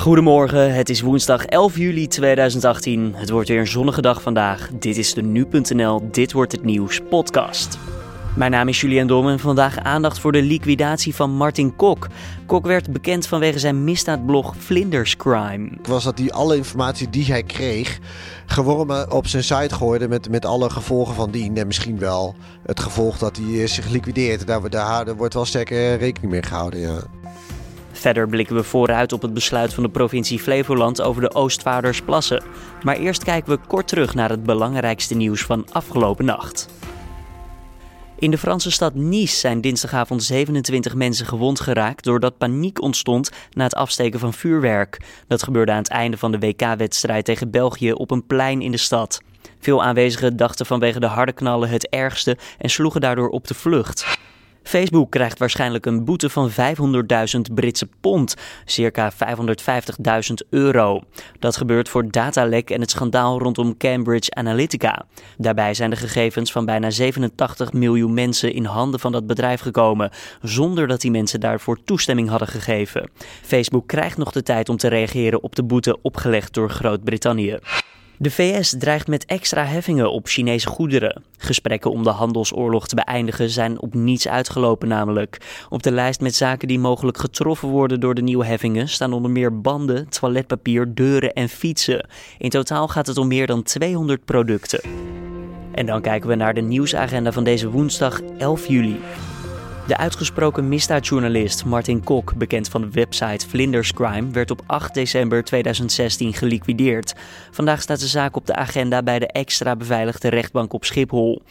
Goedemorgen, het is woensdag 11 juli 2018. Het wordt weer een zonnige dag vandaag. Dit is de nu.nl Dit wordt het nieuws podcast. Mijn naam is Julian Dom en vandaag aandacht voor de liquidatie van Martin Kok. Kok werd bekend vanwege zijn misdaadblog Flinders Crime. was dat hij alle informatie die hij kreeg gewormen op zijn site gooide met, met alle gevolgen van dien. En misschien wel het gevolg dat hij zich liquideert. Daar, daar, daar wordt wel sterk rekening mee gehouden, ja. Verder blikken we vooruit op het besluit van de provincie Flevoland over de Oostvaardersplassen. Maar eerst kijken we kort terug naar het belangrijkste nieuws van afgelopen nacht. In de Franse stad Nice zijn dinsdagavond 27 mensen gewond geraakt doordat paniek ontstond na het afsteken van vuurwerk. Dat gebeurde aan het einde van de WK-wedstrijd tegen België op een plein in de stad. Veel aanwezigen dachten vanwege de harde knallen het ergste en sloegen daardoor op de vlucht. Facebook krijgt waarschijnlijk een boete van 500.000 Britse pond, circa 550.000 euro. Dat gebeurt voor datalek en het schandaal rondom Cambridge Analytica. Daarbij zijn de gegevens van bijna 87 miljoen mensen in handen van dat bedrijf gekomen, zonder dat die mensen daarvoor toestemming hadden gegeven. Facebook krijgt nog de tijd om te reageren op de boete opgelegd door Groot-Brittannië. De VS dreigt met extra heffingen op Chinese goederen. Gesprekken om de handelsoorlog te beëindigen zijn op niets uitgelopen namelijk. Op de lijst met zaken die mogelijk getroffen worden door de nieuwe heffingen staan onder meer banden, toiletpapier, deuren en fietsen. In totaal gaat het om meer dan 200 producten. En dan kijken we naar de nieuwsagenda van deze woensdag 11 juli. De uitgesproken misdaadjournalist Martin Kok, bekend van de website Flinders Crime, werd op 8 december 2016 geliquideerd. Vandaag staat de zaak op de agenda bij de extra beveiligde rechtbank op Schiphol.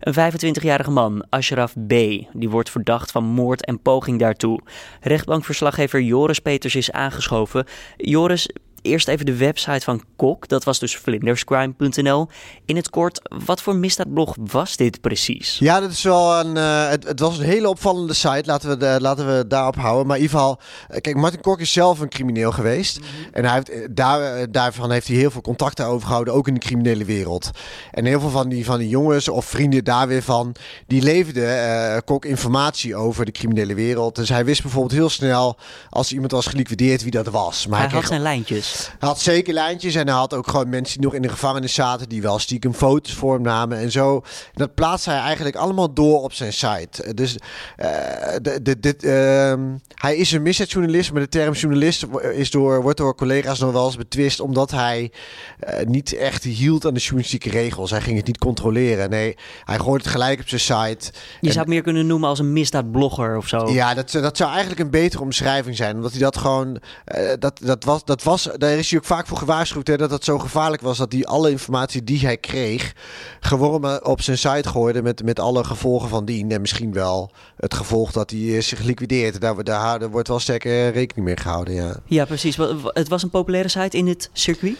Een 25-jarige man, Ashraf B., die wordt verdacht van moord en poging daartoe. Rechtbankverslaggever Joris Peters is aangeschoven. Joris, Eerst even de website van Kok, dat was dus vlinderscrime.nl. In het kort, wat voor misdaadblog was dit precies? Ja, dat is wel een, uh, het, het, was een hele opvallende site, laten we, de, laten we daarop houden. Maar in ieder geval, eh, kijk, Martin Kok is zelf een crimineel geweest. Mhm. En hij heeft, eh, daar, daarvan heeft hij heel veel contacten overgehouden, ook in de criminele wereld. En heel veel van die, van die jongens of vrienden daar weer van, die leefden uh, Kok informatie over de criminele wereld. Dus hij wist bijvoorbeeld heel snel, als iemand was geliquideerd, wie dat was. Maar hij, hij had zijn lijntjes. Hij had zeker lijntjes en hij had ook gewoon mensen die nog in de gevangenis zaten, die wel stiekem foto's voor hem namen en zo. dat plaatste hij eigenlijk allemaal door op zijn site. Dus uh, de, de, dit, uh, hij is een misdaadjournalist, maar de term journalist is door, wordt door collega's nog wel eens betwist, omdat hij uh, niet echt hield aan de journalistieke regels. Hij ging het niet controleren. Nee, hij gooit het gelijk op zijn site. Je zou het meer kunnen noemen als een misdaadblogger of zo. Ja, dat, dat zou eigenlijk een betere omschrijving zijn, omdat hij dat gewoon, uh, dat, dat was, dat was daar is hij ook vaak voor gewaarschuwd hè, dat het zo gevaarlijk was dat hij alle informatie die hij kreeg gewoon op zijn site gooide met, met alle gevolgen van dien. En misschien wel het gevolg dat hij zich liquideert. Daar, daar, daar wordt wel sterker rekening mee gehouden. Ja. ja, precies. Het was een populaire site in het circuit?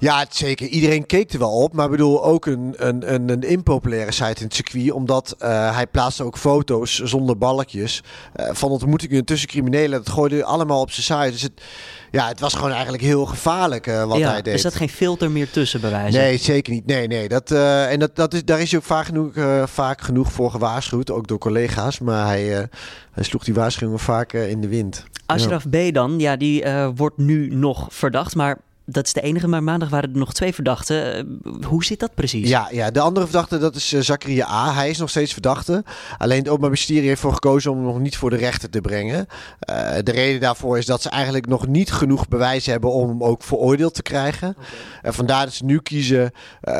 Ja, zeker. Iedereen keek er wel op. Maar ik bedoel, ook een, een, een, een impopulaire site in het circuit. Omdat uh, hij plaatste ook foto's zonder balkjes. Uh, van ontmoetingen tussen criminelen. Dat gooide allemaal op zijn site. Dus het, ja, het was gewoon eigenlijk heel gevaarlijk uh, wat hij deed. Is dat geen filter meer tussen bewijzen? Nee, zeker niet. Nee, nee. Dat, en dat, dat is, daar is hij ook vaak genoeg, vaak genoeg voor gewaarschuwd. Ook door collega's. Maar hij, hij sloeg die waarschuwingen vaak in de wind. Ashraf ja. B dan, ja, die wordt nu nog verdacht. Maar dat is de enige, maar maandag waren er nog twee verdachten. Eh, hoe zit dat precies? Ja, ja de andere verdachte dat is uh, Zakaria A. Hij is nog steeds verdachte. Alleen het Openbaar Ministerie heeft voor gekozen om hem nog niet voor de rechter te brengen. Uh, de reden daarvoor is dat ze eigenlijk nog niet genoeg bewijs hebben om hem ook veroordeeld te krijgen. Okay. vandaar dat ze nu kiezen,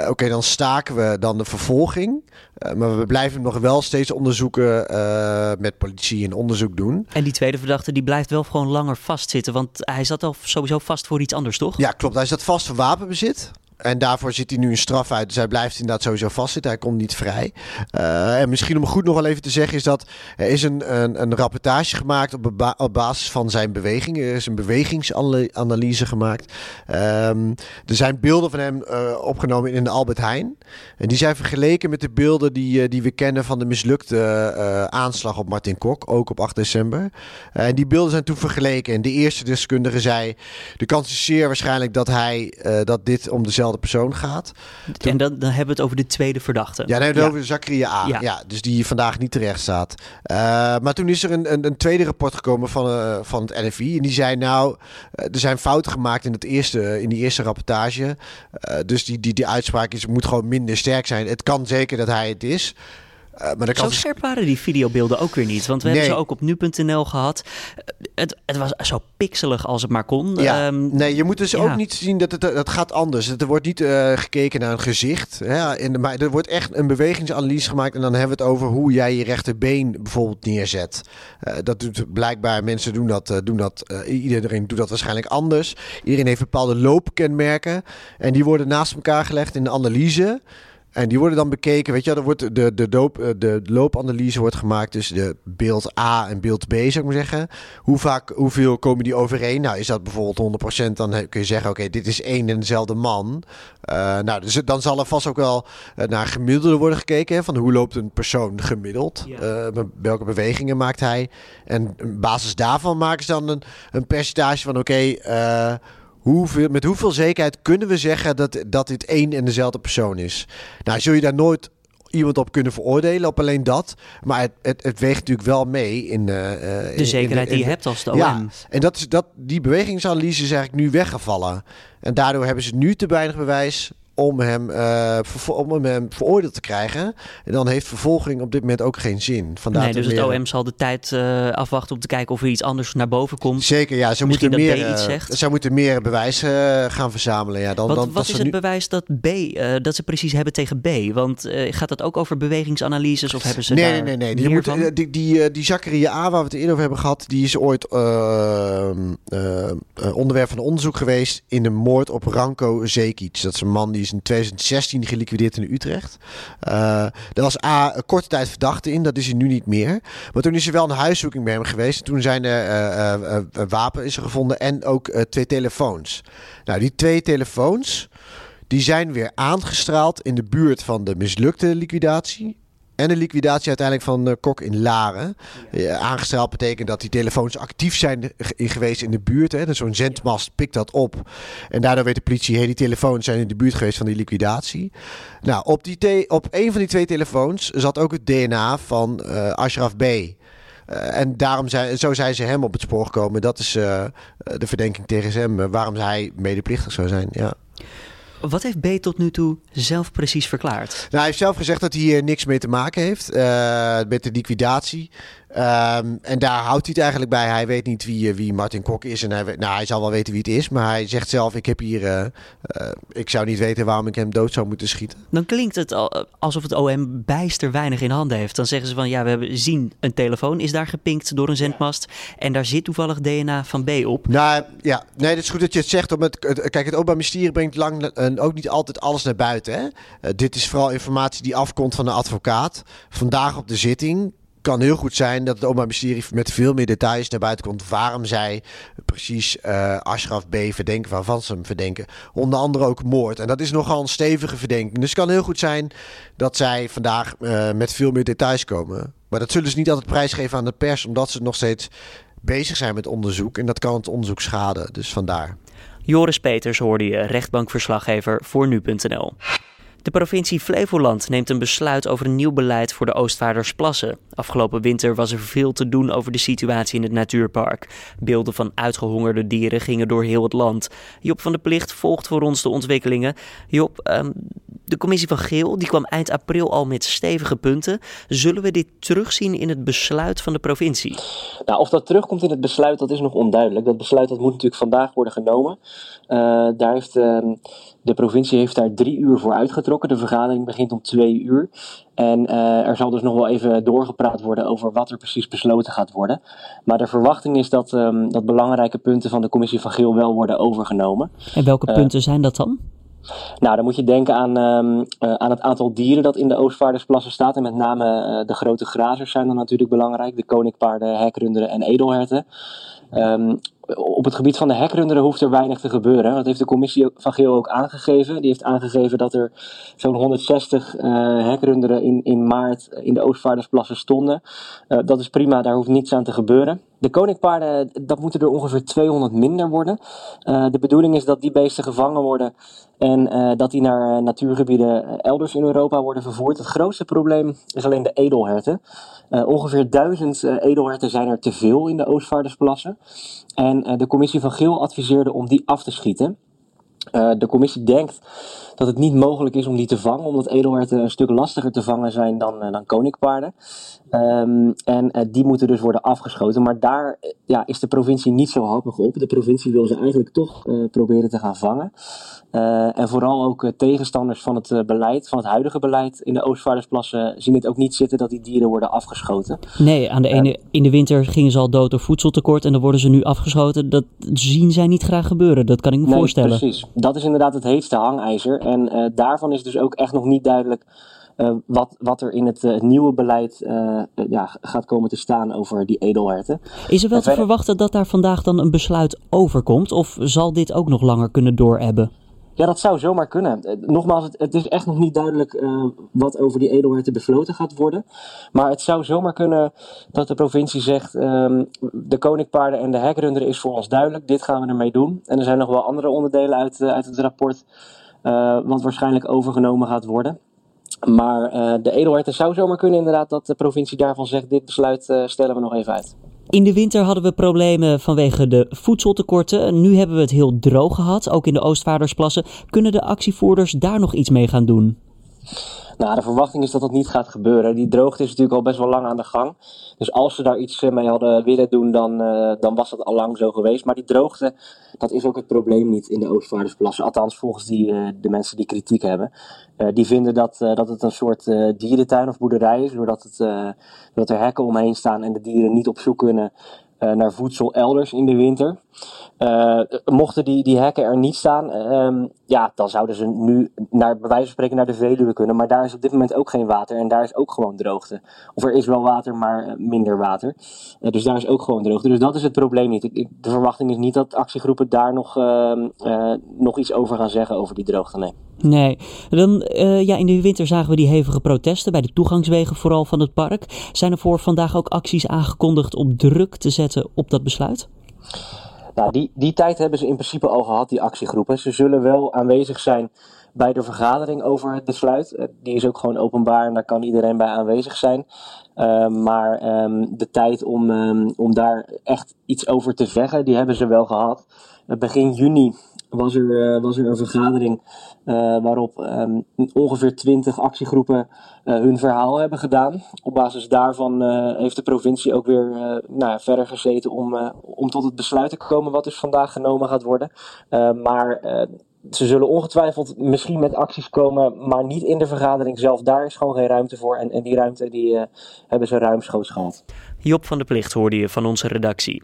oké dan staken we dan de vervolging. Maar we blijven nog wel steeds onderzoeken met politie en onderzoek doen. En die tweede verdachte die blijft wel gewoon langer vastzitten, want hij zat al sowieso vast voor iets anders, toch? Ja, klopt. Hij zat vast voor wapenbezit. En daarvoor zit hij nu een straf uit. Dus hij blijft inderdaad sowieso vastzitten. Hij komt niet vrij. Uh, en misschien om goed nog wel even te zeggen is dat er is een, een, een rapportage gemaakt op, op basis van zijn beweging. Er is een bewegingsanalyse gemaakt. Um, er zijn beelden van hem uh, opgenomen in de Albert Heijn. En die zijn vergeleken met de beelden die, uh, die we kennen van de mislukte aanslag op Martin Kok. Ook op 8 december. en die beelden zijn toen vergeleken. En de eerste deskundige zei... De kans is zeer waarschijnlijk dat hij dat dit om dezelfde dezelfde persoon gaat. En dan, dan hebben we het over de tweede verdachte. Ja, nee, over Zakaria A. Ja. ja. dus die vandaag niet terecht staat. Uh, maar toen is er een, een, een tweede rapport gekomen van, uh, van het NFI. En die zei nou, er zijn fouten gemaakt in, het eerste, in die eerste rapportage. dus die, die, die uitspraak is, moet gewoon minder sterk zijn. Het kan zeker dat hij het is. Uh, maar zo scherp waren die videobeelden ook weer niet. Want we hebben ze ook op nu.nl gehad. Het, het, was zo pixelig als het maar kon. Ja. Ehm, nee, je moet dus ook niet zien dat het dat gaat anders. Er wordt niet uh, gekeken naar een gezicht. Ja, in maar er wordt echt een bewegingsanalyse gemaakt. En dan hebben we het over hoe jij je rechterbeen bijvoorbeeld neerzet. Uh, dat doet blijkbaar, mensen doen dat. doen dat iedereen doet dat waarschijnlijk anders. Iedereen heeft bepaalde loopkenmerken. En die worden naast elkaar gelegd in de analyse. En die worden dan bekeken, weet je, er wordt de, de, doop, eh, de loopanalyse wordt gemaakt tussen de beeld A en beeld B, zou ik maar zeggen. Hoe vaak, hoeveel komen die overeen? Nou, is dat bijvoorbeeld 100%, dan kun je zeggen, oké, dit is één en dezelfde man. Uh, nou, dus dan zal er vast ook wel uh, naar gemiddelde worden gekeken, hè, van hoe loopt een persoon gemiddeld? Ja. Uh, welke bewegingen maakt hij? En op basis daarvan maken ze dan een, een percentage van, oké, okay, Hoeveel, met hoeveel zekerheid kunnen we zeggen dat, dat dit één en dezelfde persoon is? Nou, zul je daar nooit iemand op kunnen veroordelen, op alleen dat. Maar het, het, het weegt natuurlijk wel mee in... Uh, de zekerheid die je hebt als de OM. Ja, en dat is, dat, die bewegingsanalyse is eigenlijk nu weggevallen. En daardoor hebben ze nu te weinig bewijs om hem, uh, om hem veroordeeld te krijgen. En dan heeft vervolging op dit moment ook geen zin. Vandaar nee, dus het OM zal de tijd uh, afwachten om te kijken of er iets anders naar boven komt. Zeker, ja. Ze moeten meer, uh, ze moeten meer bewijs gaan verzamelen. Ja, dan, wat dan, wat is het bewijs dat B, dat ze precies hebben tegen B? Want gaat dat ook over bewegingsanalyses of hebben ze nee, daar Nee, nee, nee. Die, moet, die, die, die Zakaria A, waar we het eerder over hebben gehad, die is ooit onderwerp van onderzoek geweest in de moord op Ranko Zekic. Dat is een man die in 2016 geliquideerd in Utrecht. Uh, er was A, een korte tijd verdachte in, dat is hij nu niet meer. Maar toen is er wel een huiszoeking bij hem geweest. Toen zijn er uh, uh, wapen is gevonden en ook twee telefoons. Nou, die twee telefoons, die zijn weer aangestraald in de buurt van de mislukte liquidatie. En de liquidatie uiteindelijk van uh, Kok in Laren. Uh, aangestraald betekent dat die telefoons actief zijn geweest in de buurt. Hè. Dus zo'n zendmast pikt dat op. En daardoor weet de politie, hey, die telefoons zijn in de buurt geweest van die liquidatie. Nou, op, die op een van die twee telefoons zat ook het DNA van uh, Ashraf B. en daarom zijn, zo zijn ze hem op het spoor gekomen. Dat is de verdenking tegen hem. waarom hij medeplichtig zou zijn, ja. Wat heeft B tot nu toe zelf precies verklaard? Nou, hij heeft zelf gezegd dat hij hier niks mee te maken heeft uh, met de liquidatie. Ehm, en daar houdt hij het eigenlijk bij. Hij weet niet wie, eh, wie Martin Kok is. En hij, weet, nou, hij zal wel weten wie het is. Maar hij zegt zelf: Ik heb hier. Uh, uh, ik zou niet weten waarom ik hem dood zou moeten schieten. Dan klinkt het alsof het OM bijster weinig in handen heeft. Dan zeggen ze van ja, we hebben zien een telefoon is daar gepinkt door een zendmast. En daar zit toevallig DNA van B op. Nou ja, nee, het is goed dat je het zegt. Om het, kijk, het Openbaar Ministerie brengt lang en ook niet altijd alles naar buiten. Hè? dit is vooral informatie die afkomt van de advocaat. Vandaag op de zitting kan heel goed zijn dat het Openbaar Ministerie met veel meer details naar buiten komt waarom zij precies uh, Ashraf B. verdenken, waarvan ze hem verdenken. Onder andere ook moord. En dat is nogal een stevige verdenking. Dus het kan heel goed zijn dat zij vandaag uh, met veel meer details komen. Maar dat zullen ze niet altijd prijsgeven aan de pers, omdat ze nog steeds bezig zijn met onderzoek. En dat kan het onderzoek schaden. Dus vandaar. Joris Peters hoorde je, rechtbankverslaggever voor nu.nl. De provincie Flevoland neemt een besluit over een nieuw beleid voor de Oostvaardersplassen. Afgelopen winter was er veel te doen over de situatie in het natuurpark. Beelden van uitgehongerde dieren gingen door heel het land. Job van de Plicht volgt voor ons de ontwikkelingen. Job, um, de commissie van Geel die kwam eind april al met stevige punten. Zullen we dit terugzien in het besluit van de provincie? Nou, of dat terugkomt in het besluit, dat is nog onduidelijk. Dat besluit dat moet natuurlijk vandaag worden genomen. Uh, daar heeft, uh, de provincie heeft daar drie uur voor uitgetrokken. De vergadering begint om twee uur. En uh, er zal dus nog wel even doorgepraat worden over wat er precies besloten gaat worden. Maar de verwachting is dat, um, dat belangrijke punten van de commissie van Geel wel worden overgenomen. En welke punten zijn dat dan? Nou, dan moet je denken aan, um, uh, aan het aantal dieren dat in de Oostvaardersplassen staat. En met name uh, de grote grazers zijn dan natuurlijk belangrijk. De koninkpaarden, hekrunderen en edelherten. Um, op het gebied van de hekrunderen hoeft er weinig te gebeuren. Dat heeft de commissie van Geel ook aangegeven. Die heeft aangegeven dat er zo'n 160 uh, hekrunderen in, in maart in de Oostvaardersplassen stonden. Uh, dat is prima, daar hoeft niets aan te gebeuren. De koninkpaarden, dat moeten er ongeveer 200 minder worden. de bedoeling is dat die beesten gevangen worden en dat die naar natuurgebieden elders in Europa worden vervoerd. Het grootste probleem is alleen de edelherten. ongeveer duizend edelherten zijn er te veel in de Oostvaardersplassen. En de commissie van Geel adviseerde om die af te schieten. de commissie denkt dat het niet mogelijk is om die te vangen, omdat edelherten een stuk lastiger te vangen zijn dan, uh, dan koninkpaarden. Um, en uh, die moeten dus worden afgeschoten. Maar daar uh, ja, is de provincie niet zo happig op. De provincie wil ze eigenlijk toch proberen te gaan vangen. en vooral ook tegenstanders van het beleid, van het huidige beleid in de Oostvaardersplassen, zien het ook niet zitten dat die dieren worden afgeschoten. Nee, aan de ene, in de winter gingen ze al dood door voedseltekort en dan worden ze nu afgeschoten. Dat zien zij niet graag gebeuren, dat kan ik me nee, voorstellen. Precies, dat is inderdaad het heetste hangijzer. En uh, daarvan is dus ook echt nog niet duidelijk uh, wat, wat er in het uh, nieuwe beleid ja, gaat komen te staan over die edelherten. Is er wel te verwachten dat daar vandaag dan een besluit over komt? Of zal dit ook nog langer kunnen doorhebben? Ja, dat zou zomaar kunnen. Nogmaals, het, het is echt nog niet duidelijk uh, wat over die edelherten besloten gaat worden. Maar het zou zomaar kunnen dat de provincie zegt: um, de koninkpaarden en de hekrunderen is voor ons duidelijk, dit gaan we ermee doen. En er zijn nog wel andere onderdelen uit, uh, uit het rapport wat waarschijnlijk overgenomen gaat worden. Maar uh, de edelherten zou zomaar kunnen inderdaad dat de provincie daarvan zegt: dit besluit uh, stellen we nog even uit. In de winter hadden we problemen vanwege de voedseltekorten. Nu hebben we het heel droog gehad, ook in de Oostvaardersplassen. Kunnen de actievoerders daar nog iets mee gaan doen? Nou, de verwachting is dat dat niet gaat gebeuren. Die droogte is natuurlijk al best wel lang aan de gang. Dus als ze daar iets mee hadden willen doen, dan, uh, dan was dat al lang zo geweest. Maar die droogte, dat is ook het probleem niet in de Oostvaardersplassen. Althans, volgens die, uh, de mensen die kritiek hebben. Die vinden dat, dat het een soort dierentuin of boerderij is. Doordat, het, er hekken omheen staan en de dieren niet op zoek kunnen naar voedsel elders in de winter. Uh, mochten die, die hekken er niet staan, uh, ja, dan zouden ze nu naar, bij wijze van spreken naar de Veluwe kunnen. Maar daar is op dit moment ook geen water en daar is ook gewoon droogte. Of er is wel water, maar eh, minder water. dus daar is ook gewoon droogte. Dus dat is het probleem niet. De verwachting is niet dat actiegroepen daar nog, ehm, nog iets over gaan zeggen over die droogte. Nee. Nee, dan uh, ja, in de winter zagen we die hevige protesten bij de toegangswegen vooral van het park. Zijn er voor vandaag ook acties aangekondigd om druk te zetten op dat besluit? Nou, die, die tijd hebben ze in principe al gehad, die actiegroepen. Ze zullen wel aanwezig zijn bij de vergadering over het besluit. Eh, die is ook gewoon openbaar en daar kan iedereen bij aanwezig zijn. Uh, maar um, de tijd om, um, om daar echt iets over te zeggen, die hebben ze wel gehad. begin juni was er, uh, was er een vergadering uh, waarop um, ongeveer 20 actiegroepen uh, hun verhaal hebben gedaan. Op basis daarvan heeft de provincie ook weer nou, verder gezeten om, om tot het besluit te komen wat dus vandaag genomen gaat worden. maar ze zullen ongetwijfeld misschien met acties komen, maar niet in de vergadering zelf. Daar is gewoon geen ruimte voor. En, en die ruimte die, hebben ze ruimschoots gehad. Job van de Plicht hoorde je van onze redactie.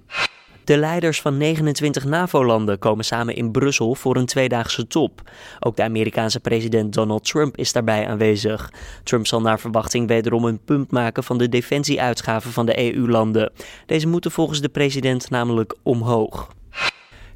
De leiders van 29 NAVO-landen komen samen in Brussel voor een tweedaagse top. Ook de Amerikaanse president Donald Trump is daarbij aanwezig. Trump zal naar verwachting wederom een punt maken van de defensieuitgaven van de EU-landen. Deze moeten volgens de president namelijk omhoog.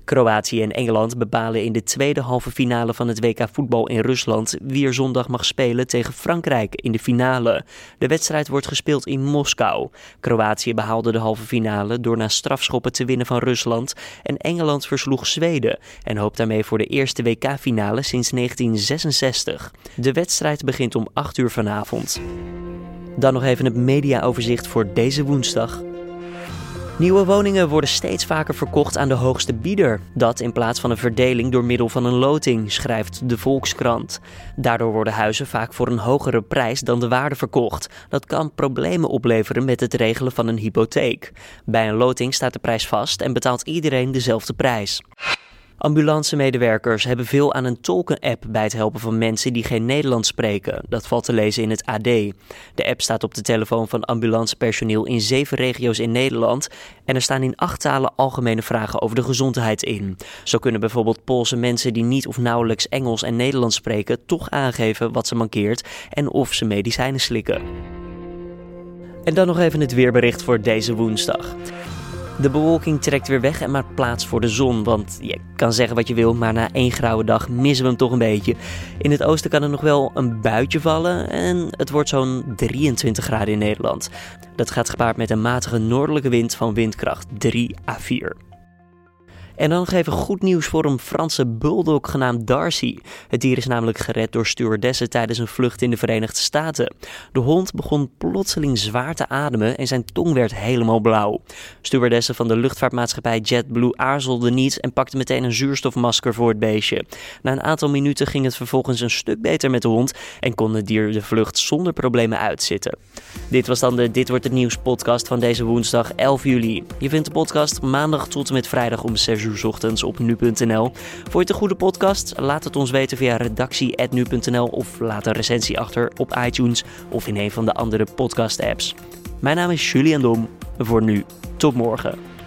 Kroatië en Engeland bepalen in de tweede halve finale van het WK voetbal in Rusland wie er zondag mag spelen tegen Frankrijk in de finale. De wedstrijd wordt gespeeld in Moskou. Kroatië behaalde de halve finale door na strafschoppen te winnen van Rusland en Engeland versloeg Zweden en hoopt daarmee voor de eerste WK-finale sinds 1966. De wedstrijd begint om 8 uur vanavond. Dan nog even het mediaoverzicht voor deze woensdag. Nieuwe woningen worden steeds vaker verkocht aan de hoogste bieder. Dat in plaats van een verdeling door middel van een loting, schrijft de Volkskrant. Daardoor worden huizen vaak voor een hogere prijs dan de waarde verkocht. Dat kan problemen opleveren met het regelen van een hypotheek. Bij een loting staat de prijs vast en betaalt iedereen dezelfde prijs. Ambulancemedewerkers hebben veel aan een tolken-app bij het helpen van mensen die geen Nederlands spreken. Dat valt te lezen in het AD. De app staat op de telefoon van ambulancepersoneel in zeven regio's in Nederland en er staan in acht talen algemene vragen over de gezondheid in. Zo kunnen bijvoorbeeld Poolse mensen die niet of nauwelijks Engels en Nederlands spreken toch aangeven wat ze mankeert en of ze medicijnen slikken. En dan nog even het weerbericht voor deze woensdag. De bewolking trekt weer weg en maakt plaats voor de zon. Want je kan zeggen wat je wil, maar na één grauwe dag missen we hem toch een beetje. In het oosten kan er nog wel een buitje vallen en het wordt zo'n 23 graden in Nederland. Dat gaat gepaard met een matige noordelijke wind van windkracht 3 à 4. En dan nog even goed nieuws voor een Franse bulldog genaamd Darcy. Het dier is namelijk gered door stewardessen tijdens een vlucht in de Verenigde Staten. De hond begon plotseling zwaar te ademen en zijn tong werd helemaal blauw. Stewardessen van de luchtvaartmaatschappij JetBlue aarzelden niet en pakten meteen een zuurstofmasker voor het beestje. Na een aantal minuten ging het vervolgens een stuk beter met de hond en kon het dier de vlucht zonder problemen uitzitten. Dit was dan de Dit wordt het nieuws podcast van deze woensdag 11 juli. Je vindt de podcast maandag tot en met vrijdag om 6 uur uur op nu.nl. Vond je het een goede podcast? Laat het ons weten via redactie.nu.nl of laat een recensie achter op iTunes of in een van de andere podcast apps. Mijn naam is Julian Dom. Voor nu, tot morgen.